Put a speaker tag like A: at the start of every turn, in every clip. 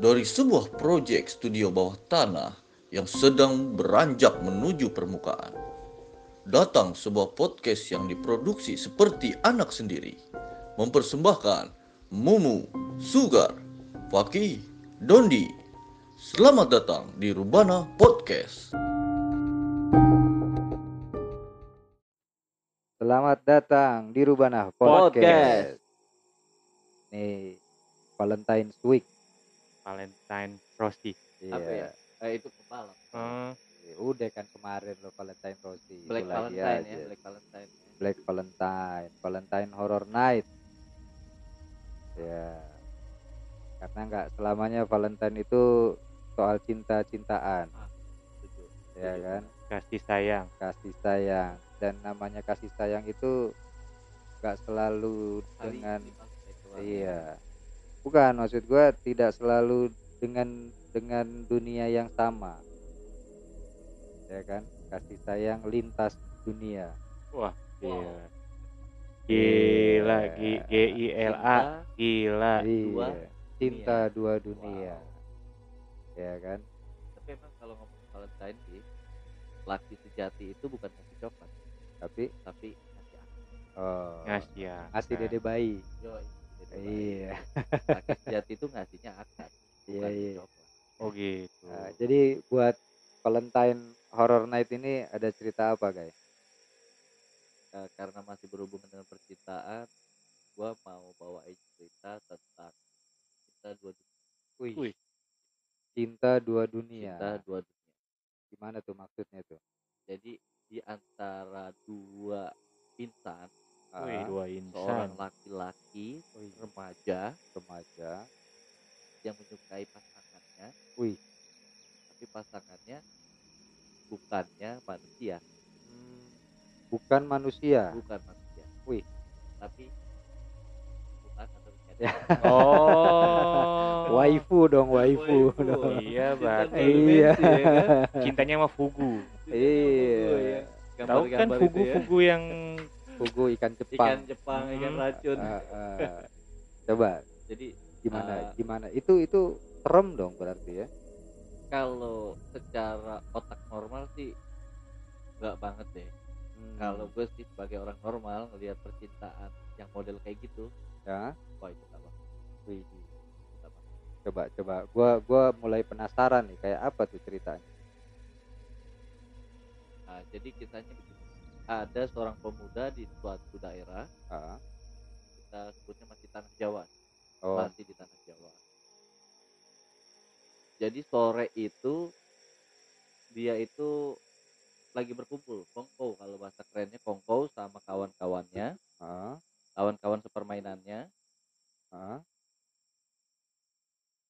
A: Dari sebuah proyek studio bawah tanah yang sedang beranjak menuju permukaan, datang sebuah podcast yang diproduksi seperti anak sendiri, mempersembahkan Mumu, Sugar, Faki, Dondi. Selamat datang di Rubana Podcast.
B: Selamat datang di Rubana
C: Podcast.
B: Podcast. Nih, Valentine's Week.
C: Valentine Rosti.
B: Iya.
D: apa ya? Eh, itu kepala.
C: Hmm,
B: Ya Udah kan kemarin lo Valentine Rossi.
D: Black
B: Itu lagi
D: Valentine
B: aja.
D: ya, Black Valentine.
B: Black Valentine, Valentine Horror Night. Ya. Karena nggak selamanya Valentine itu soal cinta-cintaan,
D: Setuju.
B: ya kan?
C: kasih sayang.
B: Kasih sayang dan namanya kasih sayang itu nggak selalu
D: Saling
B: dengan. Iya. Bukan maksud gua tidak selalu dengan dengan dunia yang sama. Ya kan? Kasih sayang lintas dunia.
C: Wah,
D: Wow.
C: gila. Gila, G, G I L A, gila.
B: Iya. Cinta dua dunia. Ya kan?
D: Tapi emang kalau ngomong Valentine sih, laki sejati itu bukan ngasih coklat,
B: Tapi
D: tapi ngasih
B: oh,
C: Ngasih ya.
B: ngasih dede bayi.
D: Yo,
B: Iya.
D: Laki sejati itu ngasihnya akad,
B: Iya, iya.
C: Oh gitu.
B: Nah, jadi buat Valentine Horror Night ini ada cerita apa, guys?
D: Eh, karena masih berhubungan dengan percintaan, gua mau bawain cerita tentang cinta dua dunia.
B: Wih.
C: Wih.
B: Cinta dua dunia.
D: Cinta dua dunia.
B: Gimana tuh maksudnya tuh?
D: Jadi di antara dua insan,
C: Wih,
B: Ah,
C: dua
D: seorang
C: insan.
D: laki-laki
B: Wih.
D: remaja
B: remaja.
D: yang menyukai pasangannya,
B: Wih.
D: tapi pasangannya bukannya manusia,
B: Bukan manusia.
D: bukan manusia.
B: Wih.
D: Tapi bukan atau bukan.
B: Ya.
C: Oh.
B: Waifu dong, waifu.
D: Waifu.
B: dong.
C: Iya, berarti
B: Iya.
D: ya kan?
C: cintanya sama Fugu.
B: Iya.
C: Tahu kan
D: ya.
C: Fugu-Fugu yang
B: Fugu ikan
D: Ikan
B: Jepang.
D: Jepang, ikan
C: Hmm.
D: racun.
B: Ah, ah. Coba
D: Jadi
B: gimana?
D: Ah.
B: gimana? Itu itu serem dong berarti ya.
D: kalau secara otak normal sih nggak banget deh.
B: Hmm.
D: Kalau gue sih sebagai orang normal ngelihat percintaan yang model kayak gitu,
B: ya.
D: wah itu.
B: Wih.
D: banget.
B: Coba coba gua gua mulai penasaran nih kayak apa tuh ceritanya.
D: Nah, jadi kisahnya begini. Ada seorang pemuda di suatu daerah,
B: Ah.
D: kita sebutnya masih tanah Jawa,
B: Oh,
D: masih di tanah Jawa. Jadi sore itu dia itu lagi berkumpul, kongko kalau bahasa kerennya kongko sama kawan-kawannya,
B: ah,
D: kawan-kawan sepermainannya.
B: ah.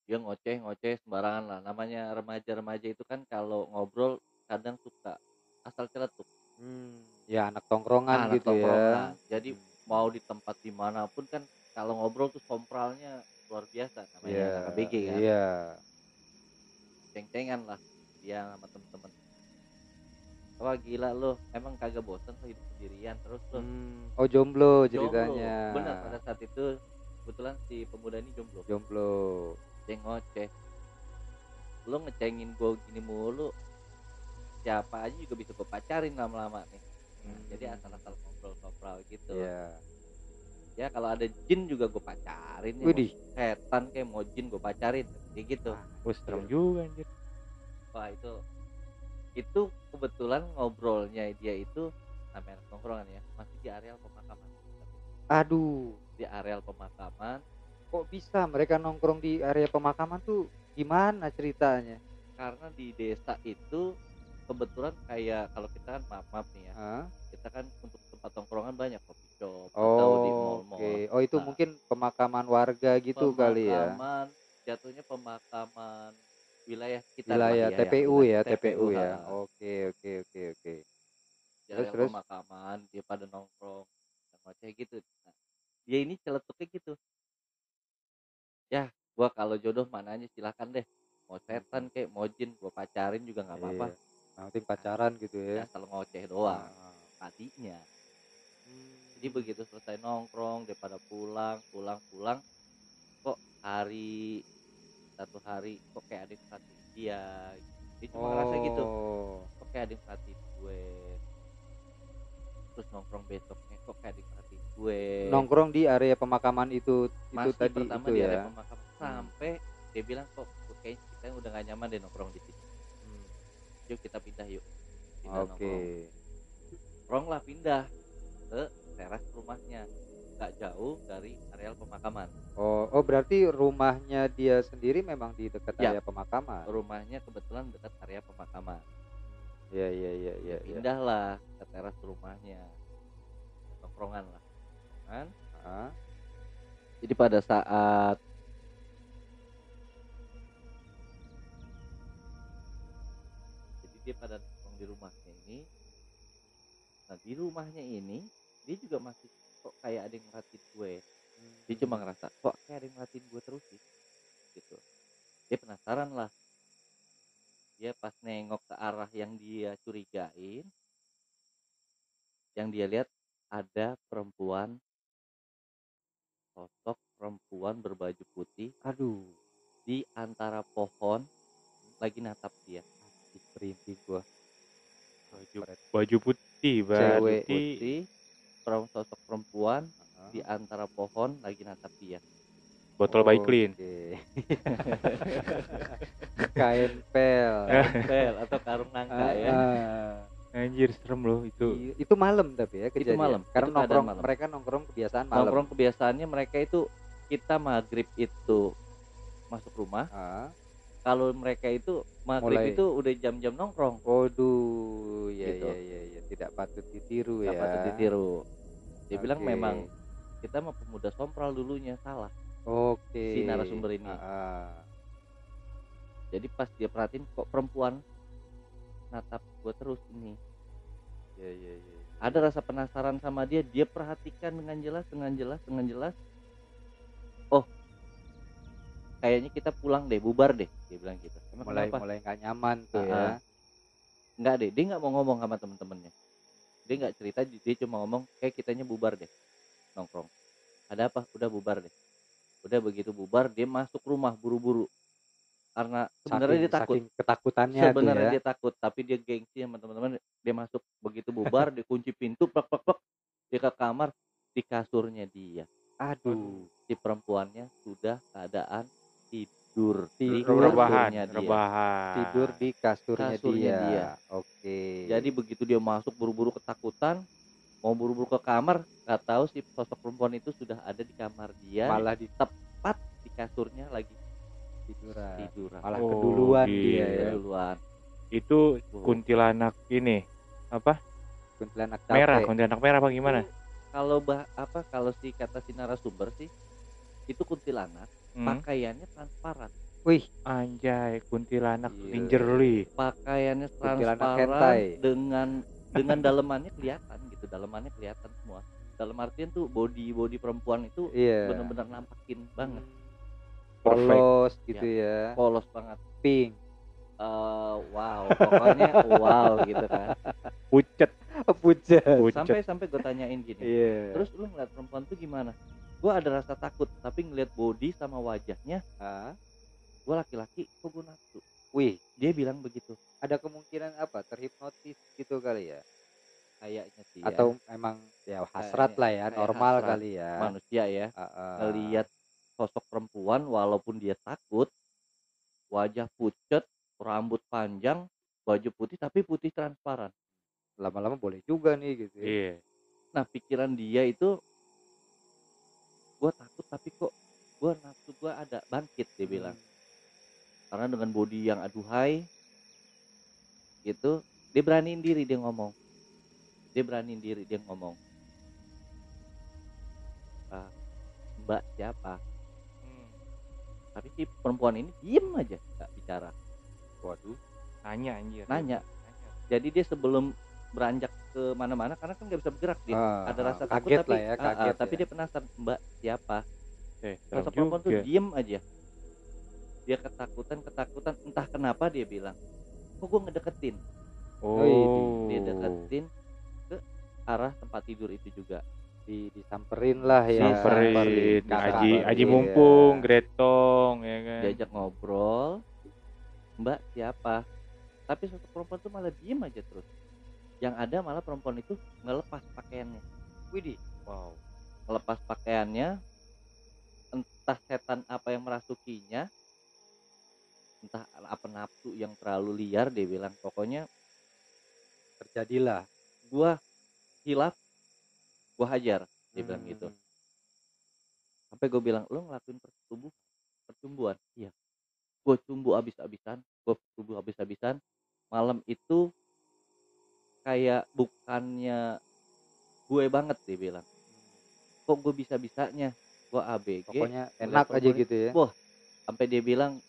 D: Dia ngoceh-ngoceh sembarangan lah. Namanya remaja-remaja itu kan kalau ngobrol kadang suka asal celetuk.
B: Hmm. Ya anak tongkrongan
D: Anak
B: gitu ya.
D: tongkrongan. Jadi
B: Hmm.
D: mau di tempat di mana pun kan kalau ngobrol tuh kompralnya luar biasa namanya anak ABG kan
B: Iya.
D: ceng-cengan lah dia sama temen-temen wah gila lo emang kagak bosen lo hidup sendirian terus lo
B: Hmm. Oh jomblo ceritanya.
D: benar pada saat itu kebetulan si pemuda ini jomblo
B: Jomblo.
D: ceng ngoceh lo ngecengin gue gini mulu siapa aja juga bisa gue pacarin lama-lama nih Nah,
B: Hmm.
D: jadi asal-asal ngobrol-ngobrol gitu
B: Iya.
D: ya kalau ada jin juga gue pacarin ya.
B: Widih.
D: setan kayak mau jin gue pacarin kayak gitu
C: Wah, serem juga anjir.
D: wah itu itu kebetulan ngobrolnya dia itu namanya anak tongkrongan ya masih di areal pemakaman
B: Aduh.
D: di areal pemakaman
B: Kok bisa mereka nongkrong di area pemakaman tuh gimana ceritanya?
D: karena di desa itu kebetulan kayak kalau kita kan maaf maaf nih ya
B: Hah?
D: kita kan untuk tempat tongkrongan banyak coffee shop atau di
B: Oh,
D: mall-mall
B: oke. Oh, itu
D: Nah.
B: mungkin pemakaman warga gitu kali ya.
D: Pemakaman, jatuhnya pemakaman wilayah kita
B: Wilayah TPU ya, TPU ya.
D: ha.
B: Oke, oke, oke, oke.
D: Di
B: Terus, terus?
D: pemakaman dia pada nongkrong ngoceh gitu nah, dia ini celetuknya gitu ya gua kalau jodoh mananya silakan deh mau setan kayak mau jin gua pacarin juga nggak apa-apa
B: Iya. Penting pacaran gitu
D: ya
B: ya.
D: asal ngoceh doang
B: Ah.
D: tadinya
B: Hmm.
D: jadi begitu selesai nongkrong daripada pulang pulang pulang kok hari satu hari kok kayak ada perhatiin dia dia cuma ngerasa gitu
B: Oh.
D: kok kayak ada perhatiin gue terus nongkrong besoknya kok kayak ada perhatiin gue
B: Nongkrong di area pemakaman itu itu
D: masih
B: tadi
D: pertama
B: itu
D: di
B: ya.
D: area pemakaman sampai dia bilang kok kayaknya kita udah gak nyaman deh nongkrong di
B: Hmm.
D: Yuk kita pindah yuk
B: Oke.
D: nongkrong nongkrong lah pindah ke teras rumahnya nggak jauh dari areal pemakaman
B: Oh, oh berarti rumahnya dia sendiri memang di dekat
D: Ya.
B: area pemakaman.
D: rumahnya kebetulan dekat area pemakaman
B: Iya iya iya iya. iya.
D: pindahlah ke teras rumahnya nongkrongan lah kan jadi pada saat dia pada nongkrong di rumahnya ini. Nah di rumahnya ini dia juga masih kok kayak ada yang ngeliatin gue. Dia cuma ngerasa kok kayak ada yang ngeliatin gue terus sih? Gitu. Dia penasaran lah. Dia pas nengok ke arah yang dia curigain yang dia lihat ada perempuan sosok perempuan berbaju putih.
B: Aduh,
D: di antara pohon lagi natap dia
B: merinding gua.
C: baju baju putih
B: Cewek.
C: berarti
D: putih perem- sosok perempuan
B: Ah.
D: di antara pohon lagi natap dia
C: botol by clean
B: Oke. Kain pel.
D: Pel atau karung nangka
B: Ah,
D: ya
C: anjir serem loh itu
B: itu malam tapi ya kejadian.
D: malam,
B: Karena
D: itu
B: nongkrong
D: malam.
B: mereka nongkrong kebiasaan malam.
D: nongkrong kebiasaannya mereka itu kita maghrib itu masuk rumah
B: Ah.
D: Kalau mereka itu maghrib
B: Mulai.
D: itu udah jam-jam nongkrong
B: Waduh, ya
D: Gitu.
B: ya ya ya tidak patut ditiru
D: nggak
B: ya.
D: patut ditiru dia bilang
B: Oke.
D: memang kita mah pemuda sompral dulunya salah
B: Oke.
D: si narasumber ini.
B: Ah, ah.
D: jadi pas dia perhatiin kok perempuan natap gue terus ini
B: Ya ya ya.
D: ada rasa penasaran sama dia dia perhatikan dengan jelas dengan jelas dengan jelas kayaknya kita pulang deh bubar deh dia bilang gitu. Emang
B: Mulai
D: kenapa?
B: mulai nggak nyaman tuh
D: Ah,
B: ya.
D: nggak deh dia nggak mau ngomong sama temen-temennya. Dia nggak cerita dia cuma ngomong kayak kitanya bubar deh nongkrong. Ada apa? Udah bubar deh. Udah begitu bubar dia masuk rumah buru-buru. Karena sebenarnya
B: Saking-
D: dia takut.
B: saking ketakutannya
D: sebenarnya
B: ya.
D: dia takut tapi dia gengsi sama teman-teman dia masuk begitu bubar dia kunci pintu plak plak plak dia ke kamar di kasurnya dia.
B: Aduh.
D: si perempuannya sudah keadaan tidur di
B: Tidur.
C: rebahan
D: dia.
C: rebahan
B: Tidur di kasurnya,
D: Kasurnya
B: dia.
D: dia.
B: Oke.
D: jadi begitu dia masuk buru-buru ketakutan mau buru-buru ke kamar nggak tahu si sosok perempuan itu sudah ada di kamar dia
B: malah di
D: tepat di kasurnya lagi
B: tiduran.
D: tiduran
B: Malah
C: Oh,
B: keduluan
C: gila.
B: dia ya.
D: duluan
C: itu kuntilanak ini apa
B: Kuntilanak
C: merah
B: capek.
C: kuntilanak merah apa gimana
D: kalau bah apa kalau si kata si narasumber sih itu kuntilanak
C: Hmm.
D: pakaiannya transparan
B: Wih,
C: anjay kuntilanak
B: Gila.
C: lingerie
D: pakaiannya transparan dengan dengan dalemannya kelihatan gitu dalemannya kelihatan semua dalam artian tuh body body perempuan itu
B: iya.
D: bener-bener nampakin banget
C: Perfect.
B: Polos gitu ya.
D: polos banget
B: Pink.
D: Eh, wow pokoknya wow gitu kan
C: pucet
B: Pucat.
C: pucet
D: sampai sampai gue tanyain gini
B: Iya.
D: terus lu ngeliat perempuan tuh gimana gue ada rasa takut tapi ngeliat body sama wajahnya
B: Ah,
D: gue laki-laki kok gue nafsu
B: Wih,
D: dia bilang begitu
B: ada kemungkinan apa? Terhipnotis gitu kali ya?
D: kayaknya sih ya.
B: Atau emang ya hasrat
D: Kayaknya
B: lah ya,
D: kayak
B: normal
D: hasrat
B: kali ya.
D: manusia ya
B: ah.
D: ngelihat sosok perempuan walaupun dia takut wajah pucet rambut panjang baju putih tapi putih transparan
B: lama-lama boleh juga nih gitu. ya.
C: iya
D: nah pikiran dia itu gue takut tapi kok gue nafsu gue ada bangkit dia bilang. Karena dengan body yang aduhai gitu dia beraniin diri dia ngomong. Dia beraniin diri dia ngomong. "Ah, mbak siapa? Tapi si perempuan ini diem aja nggak bicara.
B: Waduh.
C: nanya anjir.
D: Nanya. Jadi dia sebelum beranjak ke mana-mana karena kan nggak bisa bergerak dia.
B: Ah,
D: ada
B: ah,
D: rasa takut
B: kaget
D: tapi
B: lah ya,
D: ah, ah,
B: kaget
D: tapi
B: ya.
D: dia penasaran mbak siapa?
C: Eh
D: sosok perempuan tuh diem aja. Dia ketakutan ketakutan entah kenapa dia bilang kok gue ngedeketin?
C: Oh.
D: Dia deketin ke arah tempat tidur itu juga.
B: Di disamperin lah ya.
C: Samperin Aji Aji
B: iya.
C: mumpung, Gretong ya kan.
D: diajak ngobrol mbak siapa? Tapi satu perempuan tuh malah diem aja terus yang ada malah perempuan itu ngelepas pakaiannya.
B: Widih. wow.
D: Ngelepas pakaiannya entah setan apa yang merasukinya entah apa nafsu yang terlalu liar dia bilang. Pokoknya
B: terjadilah.
D: gua hilaf gua hajar dia bilang
B: Hmm.
D: gitu sampai gue bilang lo ngelakuin pertumbuh pertumbuhan? Iya. Gue tumbuh abis-abisan gue tumbuh abis-abisan malam itu kayak bukannya gue banget dia bilang. Kok gue bisa bisanya gue ABG
B: pokoknya enak aja gitu ya.
D: Wah. sampai dia bilang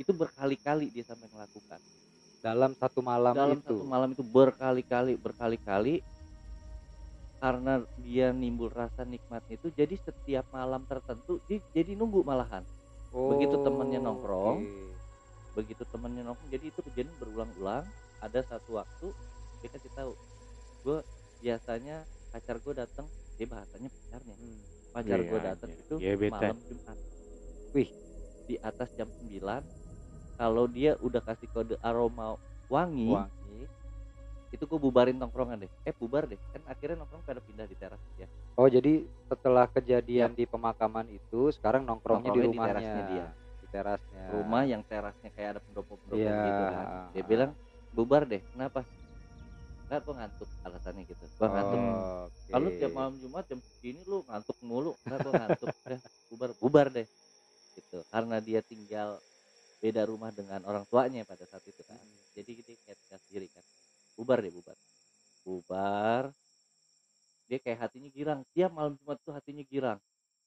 D: itu berkali-kali dia sampai melakukan.
B: Dalam satu malam
D: dalam
B: itu?
D: satu malam itu berkali-kali berkali-kali. Karena dia nimbul rasa nikmatnya itu jadi setiap malam tertentu dia jadi nunggu malahan. Begitu temennya
B: Oh,
D: nongkrong,
B: oke.
D: begitu temennya nongkrong jadi itu kejadian berulang-ulang. Ada satu waktu dia kasih tahu gue biasanya pacar gue datang dia bahasanya pacarnya
B: Hmm.
D: pacar
C: Wih,
D: gue datang
C: anjir.
D: itu
C: Gebetan.
D: malam Jumat
B: Wih.
D: di atas jam 9 kalau dia udah kasih kode aroma wangi
B: wangi
D: itu gue bubarin nongkrongan deh eh bubar deh kan akhirnya nongkrong pada pindah di teras ya
B: oh jadi setelah kejadian di pemakaman itu sekarang nongkrongnya,
D: Nongkrongnya
B: di
D: di
B: rumahnya
D: terasnya dia.
B: di terasnya
D: rumah yang terasnya kayak ada pendopo-pendopo
B: Iya.
D: gitu kan dia bilang bubar deh kenapa nggak gue ngantuk alasannya gitu. Gue ngantuk.
B: Oh,
D: kalau
B: oke.
D: tiap malam Jumat jam segini lu ngantuk mulu. Nggak gue ngantuk. Udah bubar bubar deh. Gitu. Karena dia tinggal beda rumah dengan orang tuanya pada saat itu kan. Jadi dia kayak tinggal sendiri kan. Bubar deh bubar. Bubar. Dia kayak hatinya girang. Tiap malam Jumat tuh hatinya girang.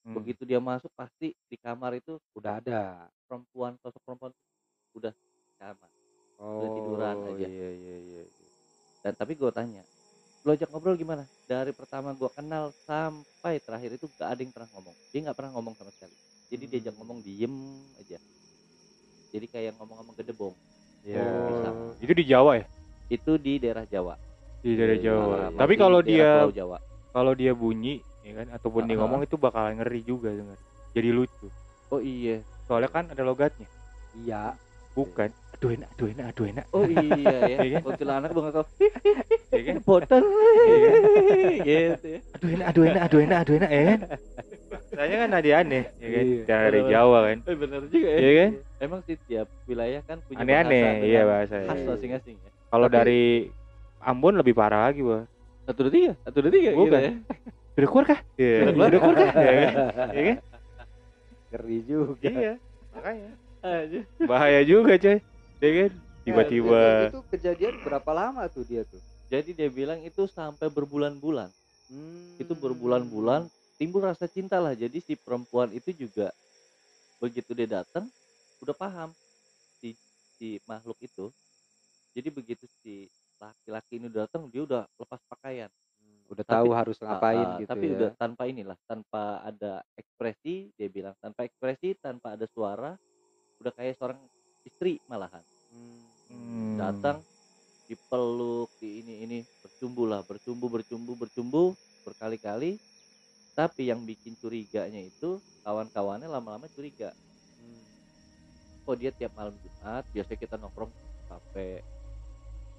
C: Hmm.
D: begitu dia masuk pasti di kamar itu
B: udah ada
D: perempuan sosok perempuan udah kamar
B: oh
D: tiduran aja.
B: iya iya iya iya.
D: Dan tapi gue tanya lo ajak ngobrol gimana dari pertama gue kenal sampai terakhir itu gak ada yang pernah ngomong dia nggak pernah ngomong sama sekali jadi diajak ngomong diem aja jadi kayak ngomong-ngomong gedebong
B: Iya.
C: Oh, itu di Jawa ya?
D: itu di daerah Jawa
C: Di daerah Jawa. Tapi kalau dia
D: Jawa
C: kalau dia bunyi ya kan ataupun dia
D: Ah,
C: ngomong itu bakal ngeri juga dengar. Jadi lucu.
D: oh iya
C: Soalnya kan ada logatnya.
B: iya
C: Bukan. Aduh enak, aduh enak, aduh enak.
D: oh iya ya
C: Iya kan?
D: kuntilanak nggak tahu
C: Ya kan?
D: botol
C: Iya.
D: gitu ya
C: Aduh enak, aduh enak, aduh enak, aduh enak ya kan? Soalnya kan ada aneh, ya kan?
B: Iya.
C: Dari. Jawa kan.
D: eh bener juga ya
C: Iya kan?
D: emang sih tiap wilayah kan punya
C: Aneh-aneh,
D: bahasa
C: iya bahasa.
D: khas
B: Iya.
D: masing-masing ya
C: Kalau dari Ambon lebih parah lagi, Wah.
D: satu dua tiga satu dua tiga
C: Bukan.
D: gitu ya
C: Udah keluar kah? Iya.
D: Keluar?
C: Udah keluar kah? Iya kan? Iya kan?
B: ngeri juga
C: Iya. Makanya bahaya juga, coy. Iya kan? Tiba-tiba
B: itu, itu kejadian berapa lama tuh dia tuh?
D: Jadi dia bilang itu sampai berbulan-bulan.
B: Hmm.
D: itu berbulan-bulan timbul rasa cinta lah. Jadi si perempuan itu juga begitu dia datang udah paham si si makhluk itu. Jadi begitu si laki-laki ini datang dia udah lepas pakaian.
B: Udah
D: Tapi-
B: tahu harus ngapain
D: Ah, ah,
B: gitu
D: tapi
B: ya.
D: udah tanpa inilah tanpa ada ekspresi dia bilang. Tanpa ekspresi tanpa ada suara udah kayak seorang istri malahan
C: Hmm.
D: datang dipeluk di ini ini bercumbu lah bercumbu bercumbu bercumbu berkali-kali. Tapi yang bikin curiganya itu kawan-kawannya lama-lama curiga. Kok dia tiap malam Jumat biasanya kita nongkrong sampai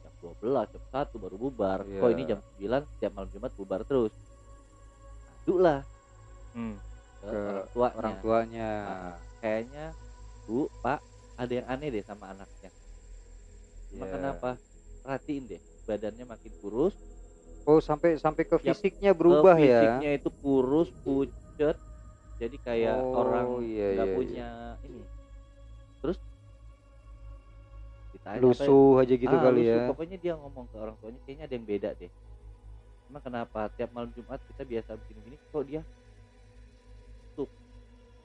D: jam 12 jam 1 baru bubar. Kok ini jam 9 tiap malam Jumat bubar terus? Aduh lah
C: Hmm.
D: ke,
B: Ke
D: orang tuanya.
B: orang tuanya.
D: Ah, kayaknya bu pak ada yang aneh deh sama anaknya
B: Iya.
D: kenapa perhatiin deh badannya makin kurus.
B: Oh sampai sampai ke fisiknya
D: ke
B: berubah ya?
D: fisiknya itu kurus pucet. Jadi kayak
B: Oh,
D: orang
B: iya,
D: nggak
B: iya,
D: punya ini. Terus? Ditanya apa ya?
B: lusuh aja gitu
D: Ah,
B: kali
D: lusuh.
B: ya.
D: Pokoknya dia ngomong ke orang tuanya kayaknya ada yang beda deh. Emang kenapa tiap malam Jumat kita biasa begini begini kok dia tuh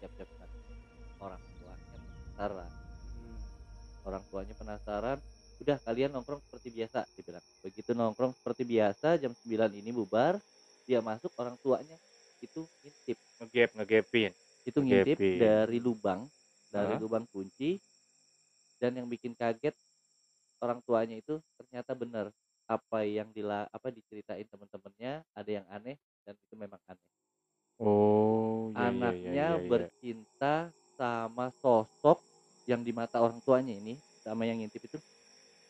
D: tiap tiap orang tuanya penasaran.
B: Hmm.
D: orang tuanya penasaran udah kalian nongkrong seperti biasa dia bilang begitu nongkrong seperti biasa jam 9 ini bubar dia masuk orang tuanya itu ngintip
C: Ngegap, ngegapin.
D: itu ngintip dari lubang dari
C: Hah?
D: lubang kunci dan yang bikin kaget orang tuanya itu ternyata benar apa yang dila apa diceritain temen-temennya ada yang aneh dan itu memang aneh
C: Oh, iya, iya,
D: anaknya
C: iya, iya, iya.
D: bercinta sama sosok yang di mata orang tuanya ini sama yang ngintip itu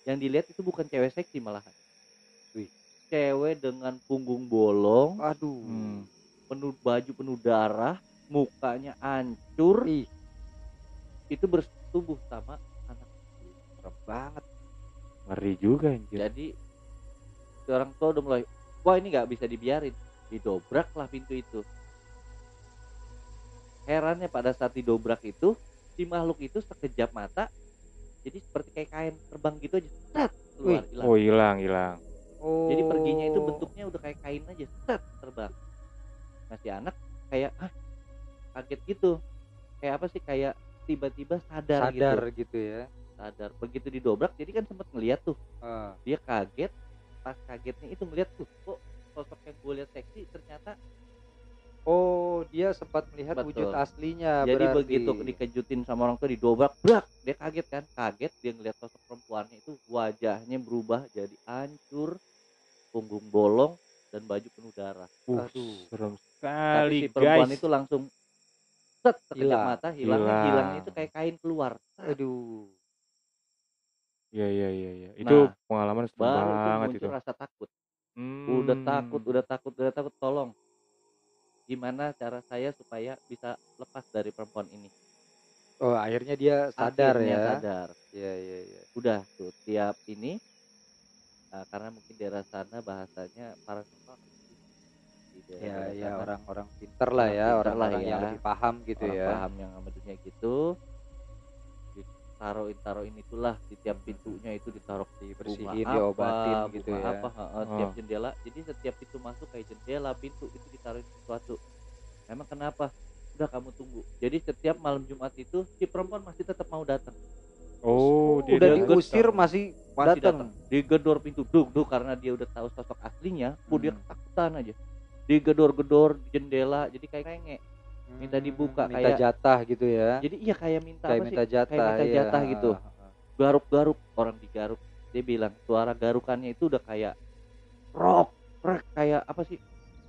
D: yang dilihat itu bukan cewek seksi malahan.
B: Wih.
D: cewek dengan punggung bolong
B: aduh.
C: Hmm.
D: penuh baju penuh darah mukanya hancur.
B: Ih.
D: Itu bersetubuh sama anak
B: serem banget.
C: Ngeri juga anjir.
D: jadi orang tua udah mulai wah ini nggak bisa dibiarin. Didobrak lah pintu itu. Herannya pada saat didobrak itu si makhluk itu sekejap mata jadi seperti kayak kain terbang gitu aja set keluar hilang.
C: Oh, hilang, hilang.
B: oh
D: jadi perginya itu bentuknya udah kayak kain aja set terbang. Nah si anak kayak ah kaget gitu. Kayak apa sih kayak tiba-tiba sadar,
B: sadar
D: gitu
B: gitu ya.
D: Sadar. Begitu didobrak jadi kan sempat ngeliat tuh.
B: Ah,
D: dia kaget pas kagetnya itu ngeliat tuh kok sosok yang gue lihat seksi ternyata
B: oh dia sempat melihat
D: Betul.
B: wujud aslinya
D: jadi
B: berarti.
D: begitu dikejutin sama orang tua didobrak brak dia kaget kan kaget dia ngeliat sosok perempuannya itu wajahnya berubah jadi hancur punggung bolong dan baju penuh darah
C: Uh,
B: Aduh.
C: serem
D: tapi
C: sekali,
D: si perempuan
C: guys.
D: itu langsung set
B: Hilang.
D: mata hilangnya
C: Hilang.
D: hilangnya itu kayak kain keluar
B: aduh
C: Iya, iya, iya, iya. Itu
D: Nah,
C: pengalaman serem
D: baru itu
C: banget
D: muncul
C: itu.
D: rasa takut
C: Hmm.
D: udah takut udah takut udah takut tolong gimana cara saya supaya bisa lepas dari perempuan ini?
B: Oh akhirnya dia sadar
D: Akhirnya
B: ya?
D: sadar.
B: Iya iya iya.
D: Udah tuh tiap ini uh, karena mungkin daerah sana bahasanya di
B: ya ya orang-orang pinter lah
D: Orang
B: ya orang-orang yang
D: ya.
B: lebih paham gitu
D: orang
B: ya.
D: paham yang sama dunia gitu ditaruhin taruhin itulah di tiap pintunya itu ditaruh bunga
B: diobatin
D: apa,
B: gitu
D: bunga
B: ya
D: apa heeh, tiap jendela. Jadi setiap pintu masuk kayak jendela pintu itu ditaruhin sesuatu. Emang kenapa? Udah kamu tunggu. Jadi setiap malam Jumat itu si perempuan masih tetap mau datang.
C: Oh, dia
B: udah
C: datang.
B: diusir masih
D: masih
B: datang.
D: digedor pintu duk duk karena dia udah tahu sosok aslinya bu dia
B: Hmm.
D: ketakutan aja. Digedor-gedor jendela jadi kayak renge minta dibuka,
B: minta
D: kayak-
B: jatah gitu ya
D: jadi iya kayak minta
B: kayak
D: apa
B: minta
D: sih
B: jatah
D: minta
B: iya.
D: jatah gitu. garuk-garuk orang digaruk dia bilang suara garukannya itu udah kayak rock rek kayak apa sih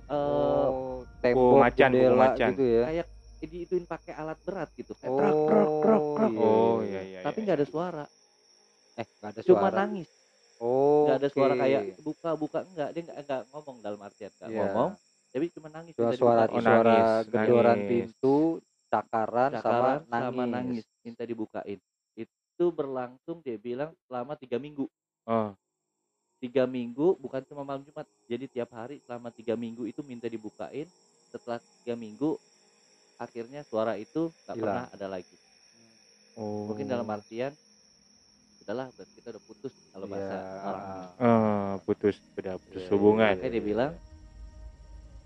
D: eh
B: oh tembok
C: macan,
B: jendela
C: macan.
B: gitu ya
D: kayak diituin pakai alat berat gitu kayak
B: oh
D: trak trak trak trak
B: iya,
C: Oh,
B: iya.
C: iya,
D: tapi
C: iya,
D: nggak ada
C: iya.
D: suara
B: eh nggak ada
D: cuma
B: suara
D: nangis
B: oh
D: nggak ada suara
B: oke.
D: kayak buka buka enggak dia nggak nggak ngomong dalam artian nggak
B: Iya.
D: ngomong tapi cuma nangis
B: suara
D: minta
B: suara.
C: Oh,
B: suara
C: nangis,
B: gedoran
C: nangis.
B: pintu cakaran,
D: Cakaran
B: sama nangis,
D: sama nangis minta dibukain itu berlangsung dia bilang selama tiga minggu
C: Oh,
D: tiga minggu bukan cuma malam Jumat jadi tiap hari selama tiga minggu itu minta dibukain setelah tiga minggu akhirnya suara itu
B: Hilang.
D: pernah ada lagi
C: oh.
D: mungkin dalam artian udahlah berarti kita udah putus kalau bahasa
B: Iya.
D: orang
C: Eh, putus, udah putus
B: Iya,
C: hubungan.
D: makanya dia bilang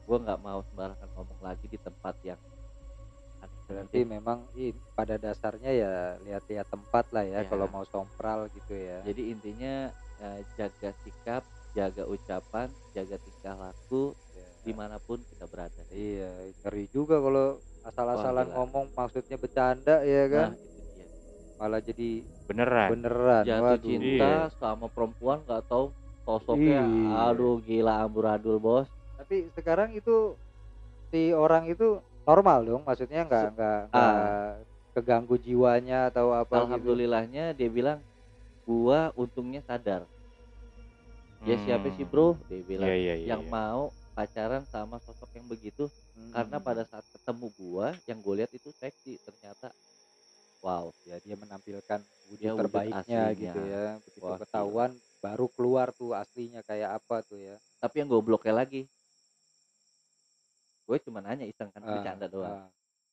D: gua nggak mau sembarangan ngomong lagi di tempat yang
B: berarti memang i- pada dasarnya ya lihat-lihat tempat lah ya
D: Ya.
B: kalau mau sompral gitu ya
D: jadi intinya eh, jaga sikap jaga ucapan jaga tingkah laku
B: Ya.
D: di mana pun kita berada
B: iya ngeri juga kalau asal-asalan ngomong maksudnya bercanda ya kan
D: nah itu dia
B: malah jadi
C: Beneran.
B: beneran
D: jatuh
B: waduh
D: cinta
C: Iya.
D: sama perempuan nggak tahu sosoknya
B: Iya.
D: aduh gila amburadul bos
B: tapi sekarang itu si orang itu normal dong maksudnya nggak nggak
D: Ah.
B: nggak keganggu jiwanya atau apa gitu
D: alhamdulillahnya dia bilang gua untungnya sadar ya siapa sih
C: Hmm.
D: bro dia bilang
C: Iya, iya, iya.
D: yang
C: iya.
D: mau pacaran sama sosok yang begitu
B: Hmm.
D: karena pada saat ketemu gua yang gue lihat itu seksi ternyata wow
B: ya dia menampilkan wujud
D: Dia wujud
B: terbaiknya
D: aslinya.
B: gitu ya begitu
D: Wah,
B: ketahuan baru keluar tuh aslinya kayak apa tuh ya
D: tapi yang gobloknya lagi gue cuma nanya iseng kan
B: Ah,
D: bercanda doang.
B: ah.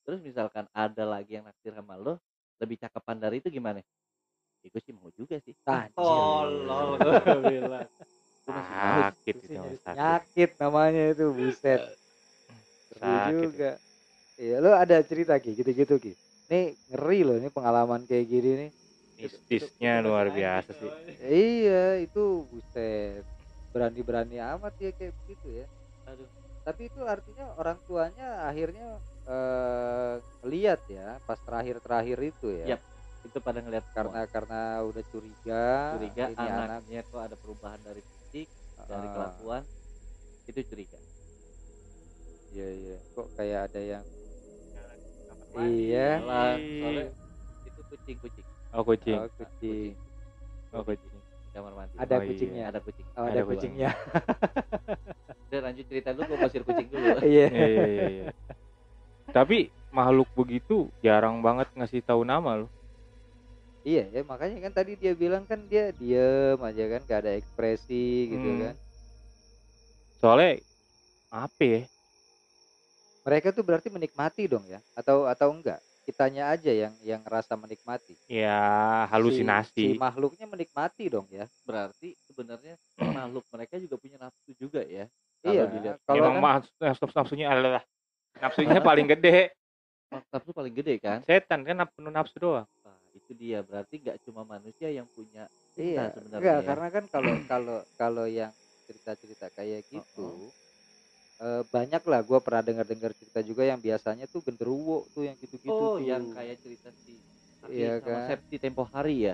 D: terus misalkan ada lagi yang naksir sama lo lebih cakepan dari itu gimana? Ya gue sih mau juga sih. Tolol gue bilang.
C: Sakit itu sakit.
B: namanya itu buset. Seru
C: Sakit.
B: juga. Iya lo ada cerita ki? Gitu-gitu ki? Ini ngeri loh ini pengalaman kayak gini nih.
C: Mistisnya luar biasa sih.
B: iya itu buset. Berani-berani amat ya kayak begitu ya.
D: Aduh.
B: Tapi itu artinya orang tuanya akhirnya eh lihat ya pas terakhir-terakhir itu ya.
D: Yap, itu pada ngeliat
B: karena karena udah curiga
D: curiga
B: ini anak
D: anaknya. kok ada perubahan dari fisik fisik dari kelakuan itu curiga.
B: Iya iya. Kok kayak ada yang
C: mandi.
B: Iya.
D: Jalan, soalnya itu kucing kucing
C: Oh kucing.
B: oh, kucing.
C: Oh kucing.
D: di kamar mandi.
B: Ada
C: Oh, iya.
B: kucingnya.
D: Ada kucing.
B: Oh, ada,
C: Ada
B: kucingnya
D: udah lanjut cerita dulu gue pasir kucing dulu
B: iya
C: Iya iya iya. iya. Tapi makhluk begitu jarang banget ngasih tahu nama loh.
B: iya ya makanya kan tadi dia bilang kan dia diem aja kan gak ada ekspresi gitu
C: Hmm.
B: kan
C: Soalnya apa ya?
B: mereka tuh berarti menikmati dong ya atau atau enggak kitanya aja yang yang ngerasa menikmati
C: Ya
B: Si-
C: halusinasi.
B: si, makhluknya menikmati dong ya
D: berarti sebenarnya makhluk mereka juga punya nafsu juga ya
B: iya
D: kalau dilihat
B: kalau
C: Emang
B: kan,
C: mah nafsu nafsunya adalah nafsunya paling gede.
D: nafsu paling gede kan
C: Setan kan penuh nafsu doang.
D: nah, itu dia berarti nggak cuma manusia yang punya
B: iya
D: sebenarnya
B: enggak
D: ya.
B: karena kan kalau kalau kalau yang cerita-cerita kayak gitu eh, banyak lah gue pernah dengar-dengar cerita juga yang biasanya tuh genderuwo tuh yang gitu-gitu
D: oh
B: tuh.
D: yang kayak cerita si
B: Iya
D: sama
B: kan?
D: Septi tempo hari ya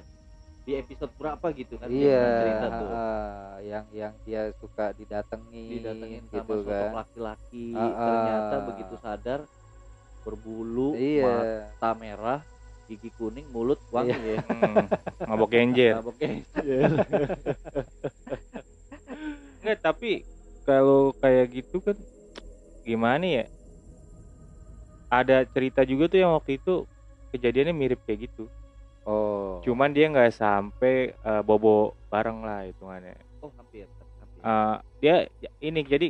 D: di episode berapa gitu kan dia
B: iya
D: pernah cerita tuh
B: ah, yang yang dia suka didatengin,
D: didatengin sama
B: gitu
D: sosok
B: kan
D: laki-laki
B: Ah, ah.
D: ternyata begitu sadar berbulu
B: iya
D: mata merah gigi kuning mulut wangi ya
C: Hmm, mabok genjer.
D: Mabok genjer.
C: Enggak, tapi kalau kayak gitu kan gimana ya? Ada cerita juga tuh yang waktu itu kejadiannya mirip kayak gitu.
B: Oh
C: Cuman dia nggak sampai eh, bobo bareng lah hitungannya.
D: oh hampir hampir
C: Eh, dia ini jadi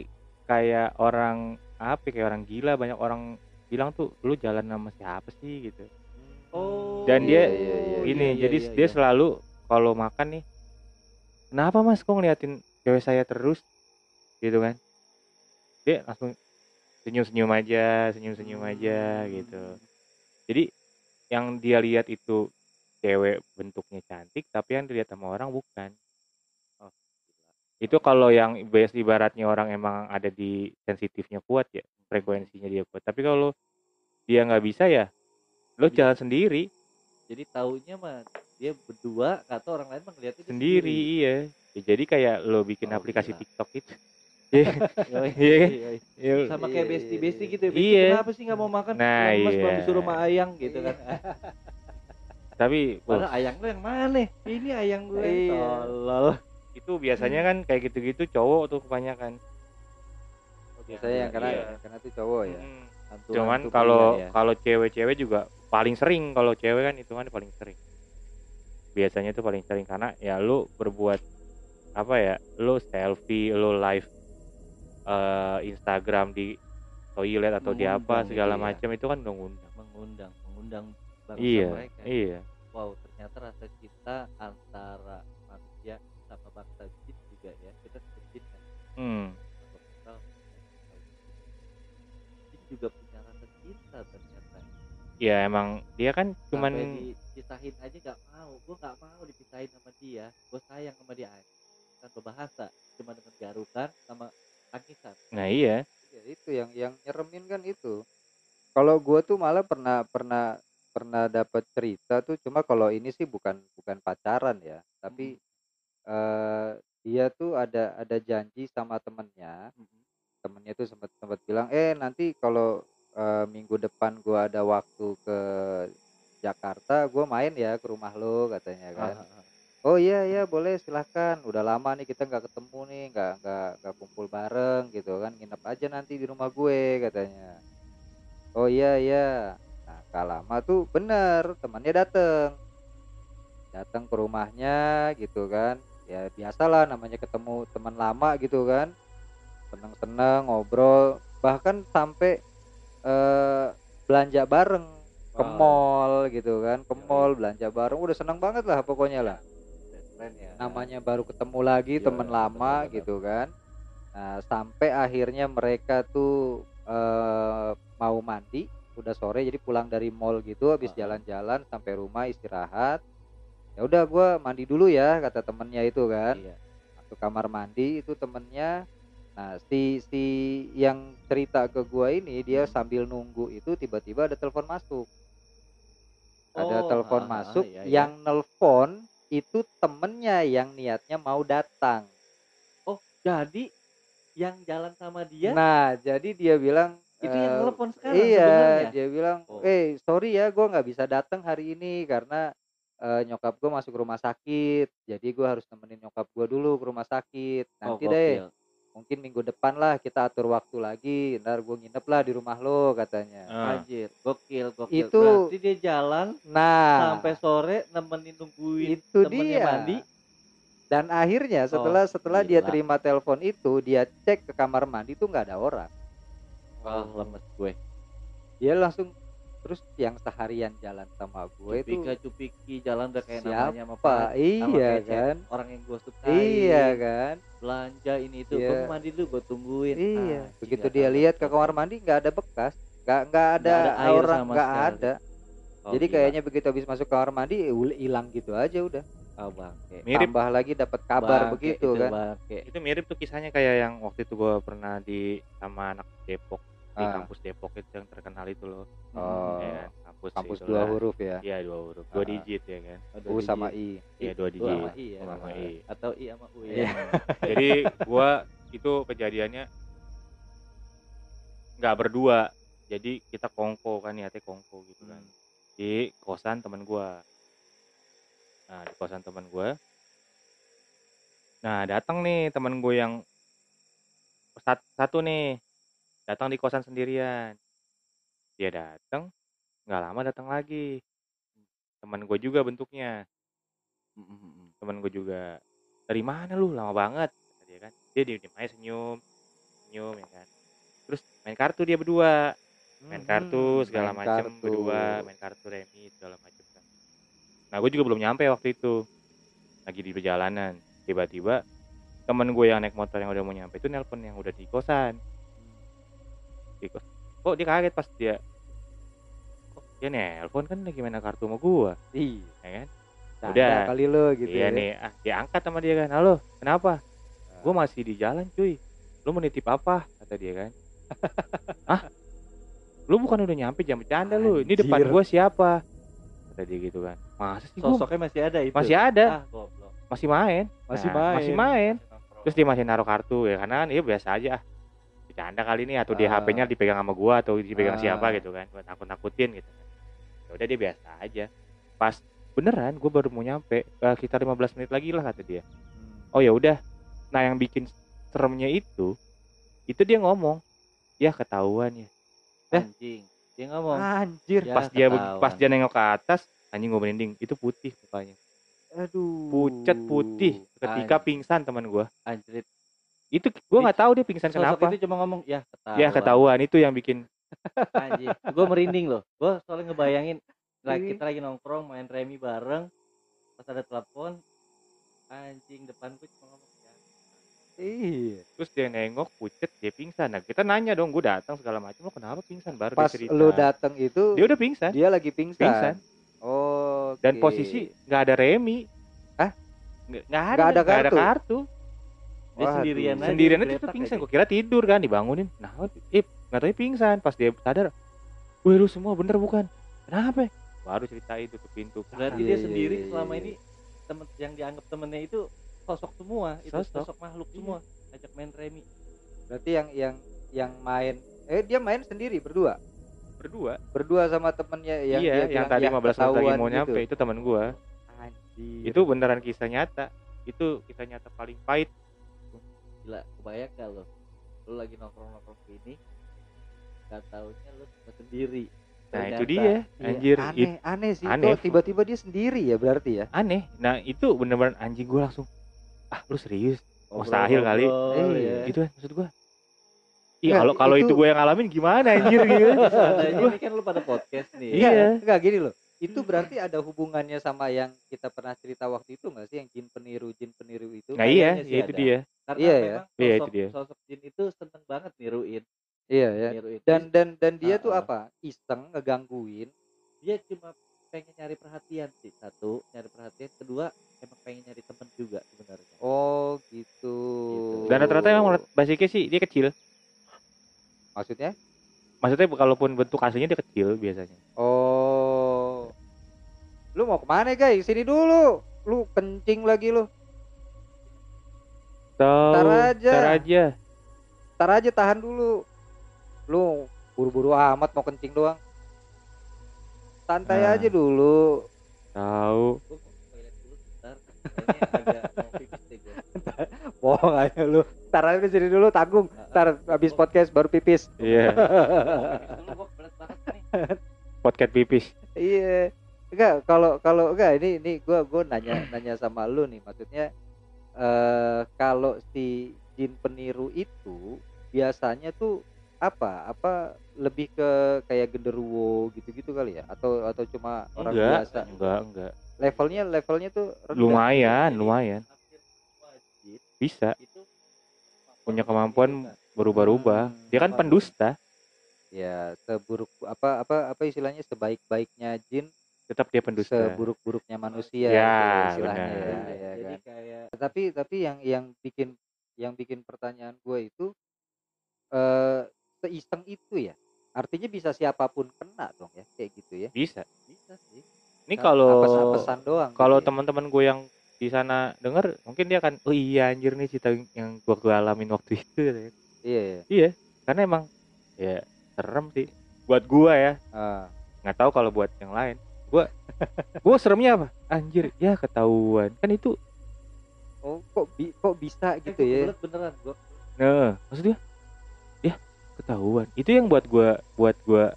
C: kayak orang apa ya, kayak orang gila banyak orang bilang tuh lu jalan sama siapa sih gitu.
D: oh
C: Dan dia
B: Iya, iya, iya,
C: Gini,
D: iya,
C: jadi
D: iya,
C: dia
D: iya.
C: selalu kalau makan nih, kenapa mas kok ngeliatin cewek saya terus, gitu kan? Dia langsung senyum-senyum aja, senyum-senyum aja gitu. Jadi yang dia lihat itu cewek bentuknya cantik, tapi yang dilihat sama orang bukan.
D: Oh,
C: Itu kalau yang bias ibaratnya orang emang ada di sensitifnya kuat ya, frekuensinya dia kuat. Tapi kalau dia nggak bisa ya, lo
D: Bisa.
C: jalan sendiri,
D: jadi taunya mah dia berdua kata orang lain ngeliatnya dia
C: sendiri iya. Ya, jadi kayak lo bikin
D: Oh,
C: aplikasi
D: gila.
C: TikTok itu. Iya,
D: Yoi,
C: Iya kan?
D: yoi.
C: ya,
D: sama
B: Iya,
D: kayak
B: iya, iya,
D: besti
B: iya.
D: gitu ya Besti
C: Iya.
D: kenapa sih nggak mau makan
C: Nah,
D: Lemes
C: iya.
D: disuruh sama ayang gitu kan
C: tapi
D: padahal ayang lu yang mana ini ayang gue
B: Iya.
D: tolol
C: itu biasanya kan kayak gitu-gitu cowok tuh kebanyakan.
B: biasanya yang karena
C: Iya.
B: yang karena tuh cowok ya
C: Mm.
D: Hantu-hantu
C: Cuman kalau
D: ya.
C: kalau cewek-cewek juga paling sering kalau cewek kan itu kan paling sering. Biasanya tuh paling sering karena ya lu berbuat apa ya? Lu selfie, lu live eh, Instagram di toilet atau di apa
D: Mengundang
C: segala
D: gitu ya.
C: macam itu kan udah ngundang.
D: mengundang mengundang bangsa
C: Iya,
D: mereka
C: iya.
D: wow ternyata rasa cinta antara manusia sama bangsa jin juga ya kita sebut jin kan
C: Hmm.
D: Jin juga punya rasa cinta ternyata
C: Ya emang dia kan cuman
D: sampai dipisahin aja gak mau gue gak mau dipisahin sama dia gue sayang sama dia kan berbahasa cuma dengan garukan sama tangisan
C: nah iya.
B: ya itu yang yang nyeremin kan itu kalau gua tuh malah pernah pernah pernah dapat cerita tuh cuma kalau ini sih bukan bukan pacaran ya tapi eh dia tuh ada ada janji sama temennya. Temennya tuh sempat sempat bilang eh nanti kalau eh, minggu depan gua ada waktu ke Jakarta gua main ya ke rumah lo katanya kan. Oh iya iya boleh silahkan udah lama nih kita nggak ketemu nih nggak nggak nggak kumpul bareng gitu kan. Nginep aja nanti di rumah gue katanya. Oh iya iya nah gak lama tuh bener temannya dateng. Datang ke rumahnya gitu kan. Ya biasalah namanya ketemu teman lama gitu kan. Seneng-seneng ngobrol. Bahkan sampai eh, belanja bareng ke
D: Wow.
B: mall gitu kan. Ke mall belanja bareng. Udah seneng banget lah pokoknya lah.
D: Friend ya.
B: Namanya baru ketemu lagi
D: Iya,
B: teman lama
D: benar-benar.
B: gitu kan. Nah sampai akhirnya mereka tuh eh, mau mandi udah sore jadi pulang dari mall gitu habis
D: Ah.
B: jalan-jalan sampai rumah istirahat ya udah gua mandi dulu ya kata temennya itu kan
D: iya.
B: masuk kamar mandi itu temennya nah si si yang cerita ke gua ini dia
D: Hmm.
B: sambil nunggu itu tiba-tiba ada telepon masuk ada
D: Oh,
B: telepon
D: ah, ah,
B: masuk
D: iya, iya.
B: yang nelpon itu temennya yang niatnya mau datang
D: jadi yang jalan sama dia
B: Nah, jadi dia bilang
D: itu yang
B: eh,
D: telepon sekarang
B: iya,
D: sebenarnya
B: dia bilang,
D: Oh.
B: "Eh, sorry ya, gua nggak bisa datang hari ini karena eh, nyokap gua masuk rumah sakit. Jadi gua harus nemenin nyokap gua dulu ke rumah sakit.
D: Oh,
B: Nanti deh,
D: gokil.
B: mungkin minggu depan lah kita atur waktu lagi. Ntar gua nginep lah di rumah lo," katanya.
C: Ah.
D: anjir gokil gokil
B: Itu-
D: berarti dia jalan
B: Nah,
D: sampai sore nemenin nungguin
B: itu
D: temennya
B: dia.
D: mandi
B: Dan akhirnya setelah setelah dia
D: gila.
B: terima telepon itu, dia cek ke kamar mandi tuh nggak ada orang.
D: Wah lemes gue
B: Dia langsung terus yang seharian jalan sama gue itu
D: cupika cupiki jalan udah kayak
B: siapa?
D: namanya sama Pak
B: Iya
D: kayak
B: kan?
D: orang yang gue suka
B: Iya kan?
D: belanja ini itu
B: Iya.
D: gue mandi dulu gue tungguin
B: Iya.
D: Anjing,
B: Begitu
D: nggak
B: dia
D: tahu.
B: lihat ke kamar mandi nggak ada bekas, nggak nggak ada,
D: ada air
B: orang,
D: sama
B: nggak
D: sekali.
B: ada.
D: Oh,
B: Jadi
D: gila.
B: kayaknya begitu habis masuk kamar mandi hilang gitu aja udah.
D: oh, bangke.
C: Mirip
B: Tambah lagi dapat kabar
D: Bangke
B: begitu
D: itu,
B: kan.
D: bangke.
C: itu mirip tuh kisahnya kayak yang waktu itu gue pernah di sama anak Depok di
B: Ah.
C: kampus Depok itu yang terkenal itu loh
B: Oh,
C: ya kampus
B: kampus dua huruf ya.
C: iya dua huruf dua
B: Ah.
C: digit ya kan
D: Aduh,
B: U sama
D: digit.
B: I.
C: iya dua
D: U
C: digit
D: sama I ya.
C: U sama I.
D: atau I sama U ya
B: Iya.
C: jadi gua itu kejadiannya nggak berdua jadi kita kongko kan niatnya kongko gitu kan di kosan teman gua nah di kosan teman gua nah datang nih teman gue yang sat- satu nih datang di kosan sendirian. Dia datang nggak lama datang lagi. Teman gue juga bentuknya.
D: Mm, mm, mm.
C: temen gue juga dari mana lu? Lama banget kata dia kan. Dia diem diem aja senyum senyum ya kan. Terus main kartu dia berdua. Main kartu
B: Hmm,
C: segala
B: kartu.
C: berdua main kartu remi segala macem kan. Nah gue juga belum nyampe waktu itu. Lagi di perjalanan. Tiba-tiba temen gue yang naik motor yang udah mau nyampe itu nelpon yang udah di kosan di kos kok dia kaget pas dia kok dia nelpon kan lagi main kartu sama gue
B: Iya.
C: ya kan? Udah.
B: kali lo gitu
C: iya
B: ya.
C: nih ah dia angkat sama dia kan halo kenapa? Gue masih di jalan cuy. Lu mau nitip apa? kata dia kan. Ah lu bukan udah nyampe jam bercanda lu? Ini depan gue siapa? Kata dia gitu kan. Masa sih gua?
D: Sosoknya masih ada itu?
C: Masih ada.
D: Ah
C: masih main.
B: Masih
C: Nah,
B: main.
C: masih main terus dia masih naruh kartu ya karena kan iya biasa aja ah bercanda kali ini atau dia
B: Ah.
C: HP-nya dipegang sama gua atau dipegang
B: Ah.
C: siapa gitu kan buat takut nakutin gitu kan ya udah dia biasa aja pas beneran gua baru mau nyampe eh, sekitar 15 menit lagi lah kata dia
B: Hmm.
C: oh ya udah nah yang bikin seremnya itu itu dia ngomong ya ketahuan ya
D: anjing dia ngomong
B: Anjir.
D: Ya,
C: pas dia
D: ketahuan.
C: pas dia nengok ke atas anjing gue merinding itu putih mukanya
B: Aduh.
C: pucat putih ketika
D: Anjing.
C: pingsan teman gua
D: anjrit
C: itu gua nggak tahu dia pingsan
D: sosok
C: kenapa.
D: itu cuma ngomong ya ketahuan.
C: Ya ketahuan. Itu yang bikin.
D: Anjing. Gue merinding loh. Gue soalnya ngebayangin lah
B: Ini-
D: kita lagi nongkrong main remi bareng pas ada telepon anjing depan gue cuma ngomong ya
B: Iya.
C: terus dia nengok pucet dia pingsan. Nah kita nanya dong gue datang segala macam lo kenapa pingsan? Baru
B: Pas
C: dia cerita.
B: lu datang itu
C: dia udah pingsan.
B: dia lagi pingsan.
C: Pingsan.
B: Oh.
C: dan posisi nggak ada remi.
B: Hah?
C: nggak ada
B: Nggak ada.
C: ada
B: kartu?
C: kartu
D: dia sendirian aja
C: sendirian aja tuh pingsan. gue kira tidur kan dibangunin. Nah ip nggak tahu pingsan. Pas dia sadar wih lu semua bener bukan? Kenapa? Baru ceritain tutup pintu.
D: Berarti
B: Iya,
D: dia
B: iya,
D: sendiri
B: iya,
D: selama
B: iya.
D: ini temen yang dianggap temennya itu sosok semua. Itu
C: Sosok.
D: sosok, makhluk semua. Ajak main remi.
B: Berarti yang yang yang main eh dia main sendiri berdua.
C: berdua.
B: Berdua sama temennya yang
C: iya
B: dia
C: yang tadi
B: "Ya,
C: 15 menit lagi
B: ketahuan,"
C: mau
B: gitu.
C: nyampe itu teman gua.
B: Anjir.
C: itu beneran kisah nyata. Itu kisah nyata paling pahit
D: gila kebayang gak lo lu lagi nongkrong nongkrong gini gak taunya lu cuma sendiri.
C: Nah itu dia
B: Iya,
C: anjir.
B: Aneh
C: it-
B: aneh sih.
C: aneh.
B: Tiba-tiba dia sendiri ya berarti ya?
C: Aneh. Nah itu bener-bener anjing gua langsung ah lu serius? Mustahil kali.
D: ngobrol-ngobrol,
B: Iya.
D: ya.
C: gitu kan maksud gua. Iya kalau kalau itu,
B: itu-
C: gue yang ngalamin gimana anjir gitu.
D: Seandainya ini kan lu pada podcast nih.
C: Iya.
B: enggak gini loh. Itu berarti ada hubungannya sama yang kita pernah cerita waktu itu nggak sih? Yang jin peniru jin peniru itu?
C: Nah iya,
D: kayaknya sih
C: ya itu
D: ada.
C: dia.
D: Karena
B: Iya, ya.
D: memang
C: Iya,
D: sosok,
C: itu dia.
D: sosok jin itu seneng banget niruin
B: iya ya
D: niruin
B: dan dan dan dia tuh
D: Ah, ah.
B: apa iseng ngegangguin
D: dia cuma pengen nyari perhatian sih satu nyari perhatian kedua emang pengen nyari temen juga sebenarnya
B: oh gitu
D: Gitu.
C: Dan rata-rata emang menurut basicnya sih dia kecil.
B: maksudnya
C: Maksudnya kalaupun bentuk aslinya dia kecil biasanya.
B: oh lu mau ke mana guys sini dulu lu kencing lagi lu
C: tahu
B: Ntar aja.
C: ntar aja
B: Ntar aja tahan dulu. Lu buru-buru amat mau kencing doang. Santai
C: Nah.
B: aja dulu.
C: tahu.
B: Bohong aja lu. Ntar aja sini dulu tanggung. Ntar habis podcast baru pipis.
C: iya
D: nih.
C: podcast pipis
B: Iya. Enggak, kalau kalau enggak ini ini gua gua nanya nanya sama lu nih maksudnya eh kalau si jin peniru itu biasanya tuh apa? Apa lebih ke kayak genderuwo gitu-gitu kali ya atau atau cuma orang
C: enggak
B: biasa?
C: enggak enggak
B: Levelnya levelnya tuh rendah.
C: lumayan lumayan bisa punya kemampuan berubah-ubah dia kan
B: Hmm.
C: pendusta
B: Ya, seburuk apa apa apa istilahnya sebaik-baiknya jin,
C: tetap dia pendusta
B: seburuk-buruknya manusia
C: Ya,
B: gitu istilahnya
C: benar.
B: ya,
D: Jadi,
B: ya
D: jadi
B: kan?
D: kayak
B: tapi tapi yang yang bikin yang bikin pertanyaan gue itu eh seiseng itu ya artinya bisa siapa pun kena dong ya kayak gitu ya
C: bisa
D: bisa sih.
C: ini kalau
B: pesan-pesan doang
C: kalau
B: gitu ya.
C: teman-teman gue yang di sana denger mungkin dia akan oh iya anjir nih cerita yang gua gua alamin waktu itu katanya.
B: iya ya.
C: iya karena emang ya serem sih buat gua ya
B: Ah,
C: nggak tahu kalau buat yang lain gua gua seremnya apa anjir ya ketahuan kan itu
B: oh kok bi- kok bisa
D: Eh,
B: gitu
D: gua
B: ya
D: kebelet beneran gue.
C: nah maksudnya ya ketahuan itu yang buat gua buat gua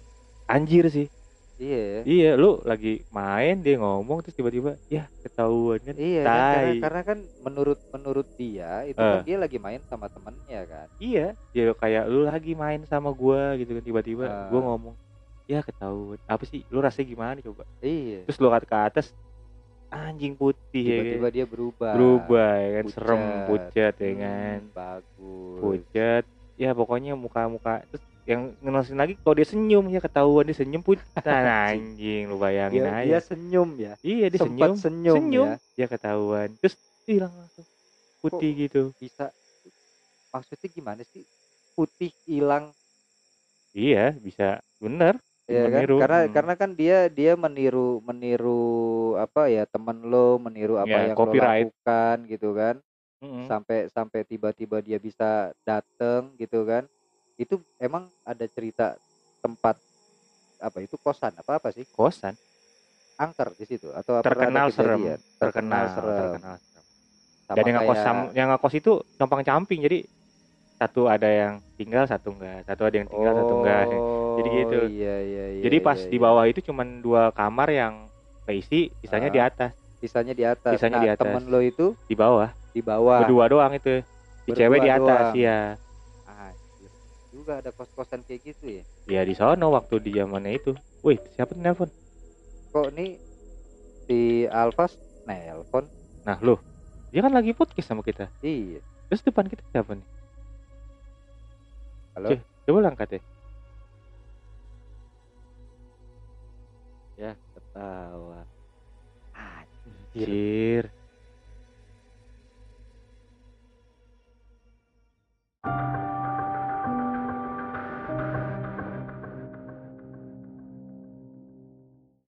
C: anjir sih
B: iya ya.
C: iya lu lagi main dia ngomong terus tiba-tiba ya ketahuan kan
B: Iya kan karena,
C: Tai.
B: karena kan menurut menurut dia itu
C: Eh.
B: kan dia lagi main sama temennya kan.
C: iya dia kayak lu lagi main sama gua gitu kan tiba-tiba
B: Ah.
C: gua ngomong ya ketahuan apa sih lu rasanya gimana coba
B: Iya.
C: terus lu ke ke atas anjing putih ya kan?
B: Tiba-tiba dia berubah.
C: berubah ya kan serem
B: Pucat.
C: pucat ya
B: Hmm,
C: kan
B: bagus.
C: pucat ya pokoknya muka-muka terus yang ngenosin lagi kalau dia senyum ya ketahuan dia senyum pucat nah, anjing lu bayangin
B: Dia,
C: aja
B: dia senyum ya.
C: iya dia
B: sempat
C: senyum
B: senyum, ya.
C: ya ketahuan terus hilang langsung putih gitu
B: Bisa maksudnya gimana sih? Putih hilang
C: iya bisa bener
B: ya kan?
C: Meniru,
B: Karena
C: hmm.
B: karena kan dia dia meniru meniru apa ya teman lo, meniru apa
C: Ya,
B: yang
C: copyright.
B: lo lakukan gitu kan.
C: Mm-mm.
B: Sampai sampai tiba-tiba dia bisa dateng gitu kan. Itu emang ada cerita tempat apa itu kosan apa apa sih?
C: kosan
B: Angker di situ atau apa
C: terkenal serem
B: kejadian?
C: terkenal
B: serem.
C: terkenal serem
B: Sama
C: dan yang ngekos
B: kayak-
C: yang ngekos itu compang camping jadi satu ada yang tinggal satu enggak satu ada yang tinggal satu enggak Jadi gitu.
B: Oh, Iya iya iya.
C: jadi pas
B: iya,
C: di
B: iya.
C: bawah itu cuman dua kamar yang keisi sisanya di
B: Ah.
C: atas
B: sisanya di atas.
C: Sisanya
B: nah,
C: di atas.
B: temen lo itu
C: di bawah
B: di bawah.
C: berdua doang itu si
B: Berdua
C: cewek di atas
B: doang.
C: ya.
B: Juga ada kos-kosan kayak gitu ya.
C: ya di sono waktu di zamannya itu wih siapa tuh nelpon
B: Kok nih si Alfas nelpon?
C: nah loh dia kan lagi podcast sama kita
B: Iya.
C: terus depan kita siapa nih
B: Halo?
C: Cih, coba ulang ya.
D: Ya, ketawa.
B: Anjir.
C: Anjir.